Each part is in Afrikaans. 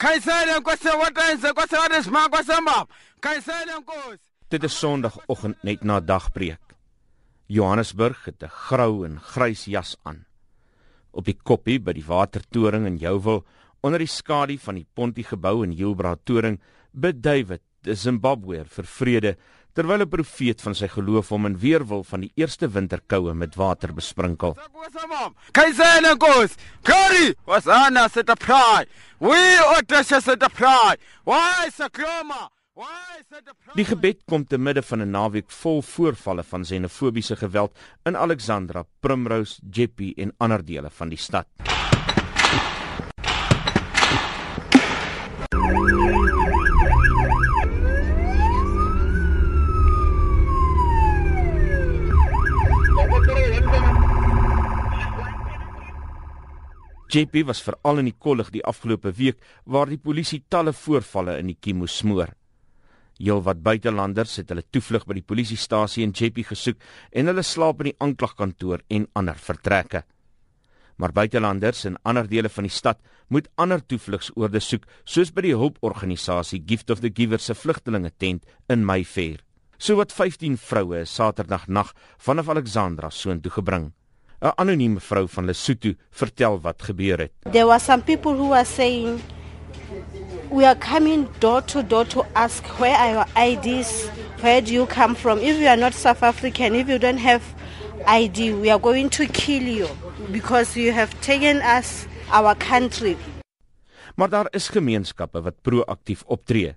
Kaisele nkosi watenze nkosi wadesma nkosi mbab. Kaisele nkosi. Dit is Sondagoggend net na dagbreek. Johannesburg het 'n grou en grys jas aan. Op die koppie by die watertoring in Jouwel, onder die skadu van die Pontie gebou in Heilbra toring, bid David, 'n Zimbabweër vir vrede terwyl 'n profeet van sy geloof hom in weerwil van die eerste winterkoue met water besprinkel. Kaisele nkosi. Glory was ana set a pride. We audacious set a pride. Why sakroma? Why set a pride? Die gebed kom te midde van 'n naweek vol voorvalle van xenofobiese geweld in Alexandra, Primrose, Jeppe en ander dele van die stad. JP was veral in die kollig die afgelope week waar die polisie talle voorvalle in die kiem moes smoor. Heelwat buitelanders het hulle toevlug by die polisiestasie in JP gesoek en hulle slaap in die aanklagkantoor en ander vertrekke. Maar buitelanders in ander dele van die stad moet ander toevlugsoorde soek, soos by die hulporganisasie Gift of the Giver se vlugtelinge tent in Mayfair. Sowat 15 vroue is Saterdag nag vanaf Alexandra soontoe gebring. 'n Anonieme vrou van Lesotho vertel wat gebeur het. There were some people who were saying, We are coming door to door to ask, Where are your IDs? Where do you come from? If you are not South African, if you don't have ID, we are going to kill you because you have taken us, our country. Maar daar is gemeenskappe wat proaktief optree.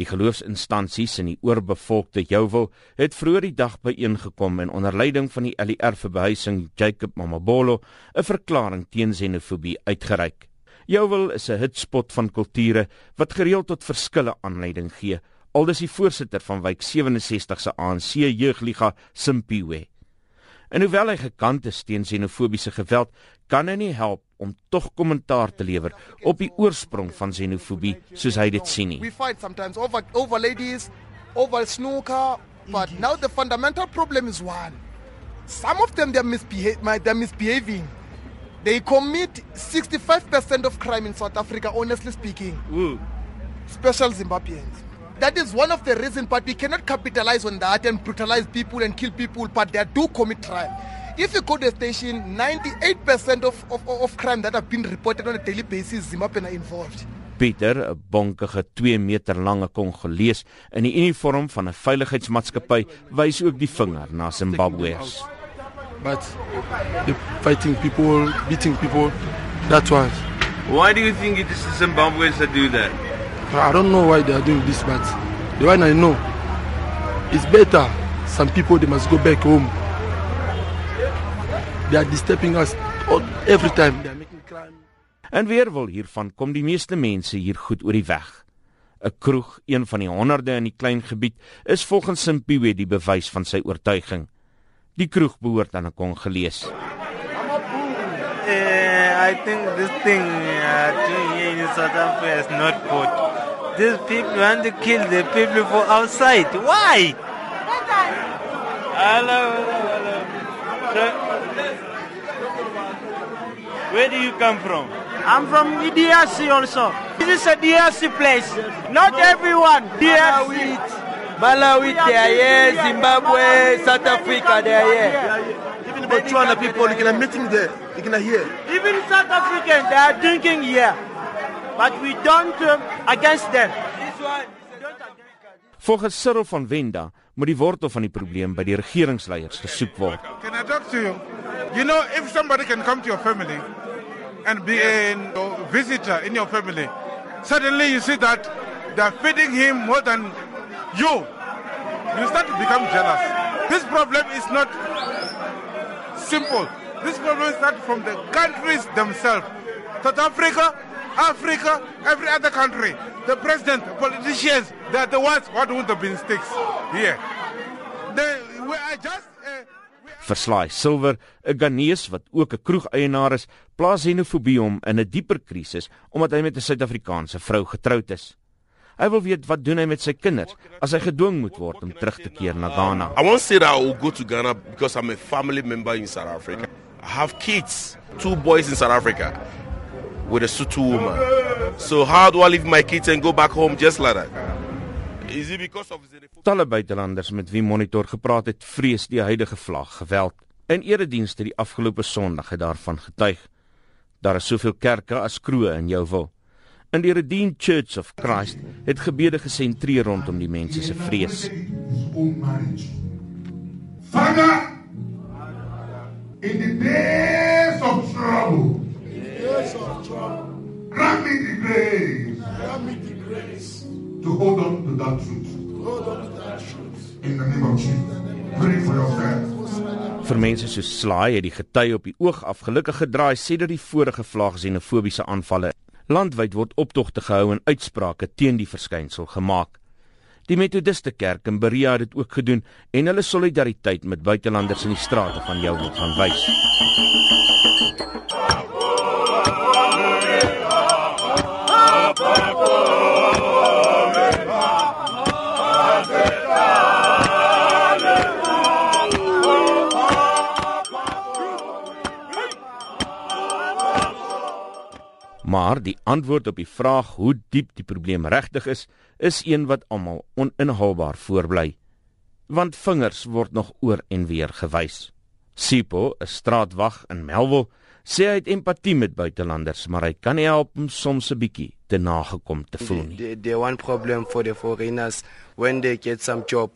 Die geloofsinstansies in die oorbevolkte Jouwel het vroeër die dag byeengekom en onder leiding van die LER vir behuising Jacob Mamabolo 'n verklaring teen xenofobie uitgereik. Jouwel is 'n hitspot van kulture wat gereeld tot verskille aanleiding gee, aldus die voorsitter van wijk 67 se ANC jeugliga Simpiwe. En hoewel hy gekant is teen xenofobiese geweld, kan hy nie help om tog kommentaar te lewer op die oorsprong van xenofobie soos hy dit sien nie. We fight sometimes over over ladies, over snooker, but now the fundamental problem is one. Some of them they're, misbeha- my- they're misbehaving. They commit 65% of crime in South Africa, honestly speaking. Ooh. Special Zimbabweans. That is one of the reasons, but we cannot capitalize on that and brutalize people and kill people, but they do commit crime. If you go to the station, 98% of, of, of crime that have been reported on a daily basis, Zimbabwean are involved. Pieter, 'n bonkige 2 meter lange Kongolees in die uniform van 'n veiligheidsmaatskappy, wys ook die vinger na Zimbabweërs. but the fighting people, beating people, that one. Why do you think it is the Zimbabweans that do that? I don't know why they are doing this, but the one I know, it's better. Some people they must go back home. They are disturbing us all, every time. They are making crime. En weerwil hiervan kom die meeste mense hier goed oor die weg. 'n Kroeg, een van die honderde in die klein gebied, is volgens Simpiwe die bewys van sy oortuiging. Die kroeg behoort aan 'n Kongolees. Uh, I think this thing uh, doing here in South Africa is not good. These people want to kill the people for outside. Why? Hello, hello, hello. So, where do you come from? I'm from DRC also. This is a DRC place. Not everyone. DRC. Malawi, they are here, Zimbabwe, South Africa, they are here. Even about 200 people, you can meeting there. You can hear. Even South African, they are drinking here. But we don't um, against them. This one. Don't against them. Volgens Cyril van Wenda moet die wortel van die probleem by die regeringsleiers gesoek word. Can I talk to you? You know, if somebody can come to your family and be a visitor in your family, suddenly you see that they're feeding him more than you. You start to become jealous. This problem is not simple. This problem starts from the countries themselves. South Africa, Africa, every other country. The president, politicians, they're the ones who want the bin sticks here. They, we are just... Uh, Verslaai Silver, 'n Ghanese wat ook 'n kroegeienaar is, plaas xenofobie hom in 'n dieper krisis omdat hy met 'n Suid-Afrikaanse vrou getroud is. Hy wil weet wat doen hy met sy kinders as hy gedwing moet word om terug te keer na Ghana. I won't say that I will go to Ghana because I'm a family member in South Africa. I have kids, two boys in South Africa. With a Sutu woman. So how do I leave my kids and go back home just like that? Is it because of the Talle buitelanders met wie Monitor gepraat het, vrees die huidige vlag geweld. In eredienste die afgelope Sondag het daarvan getuig. Daar is soveel kerke as kroë in Jouwil. In die Redeemed Church of Christ het gebede gesentreer rondom die mense se vrees. Father, in the days of trouble, grant me the grace, to hold on to that truth. In the name of Jesus, pray for yourself. Vir mense so slaai het die gety op die oog af gelukkig gedraai sedert die vorige vlaag xenofobiese aanvalle. Landwyd word optogte gehou en uitsprake teen die verskynsel gemaak. Die Methodiste Kerk in Berea het dit ook gedoen en hulle solidariteit met buitelanders in die strate van jou wil gaan wys. Maar die antwoord op die vraag hoe diep die probleem regtig is, is een wat almal oninhaalbaar voorbly. Want vingers word nog oor en weer gewys. Sipo, 'n straatwag in Melville, sê hy het empatie met buitelanders, maar hy kan nie help om soms 'n bietjie te nagekom te voel nie. The, the one problem for the foreigners when they get some job,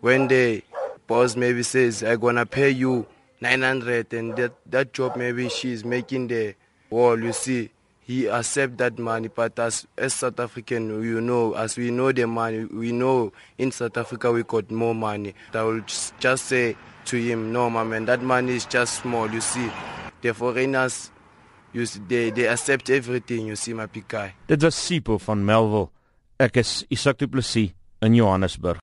when the boss maybe says I gonna pay you 900 and that that job maybe she's making the wall, you see he accept that money but as as south african you know as we know the money we know in south africa we got more money. I will just, just say to him no my man that money is just small. You see the foreigners you see, they they accept everything you see my big guy. Dit was Sipo van Melville. Ek is Isak Du Plessis in Johannesburg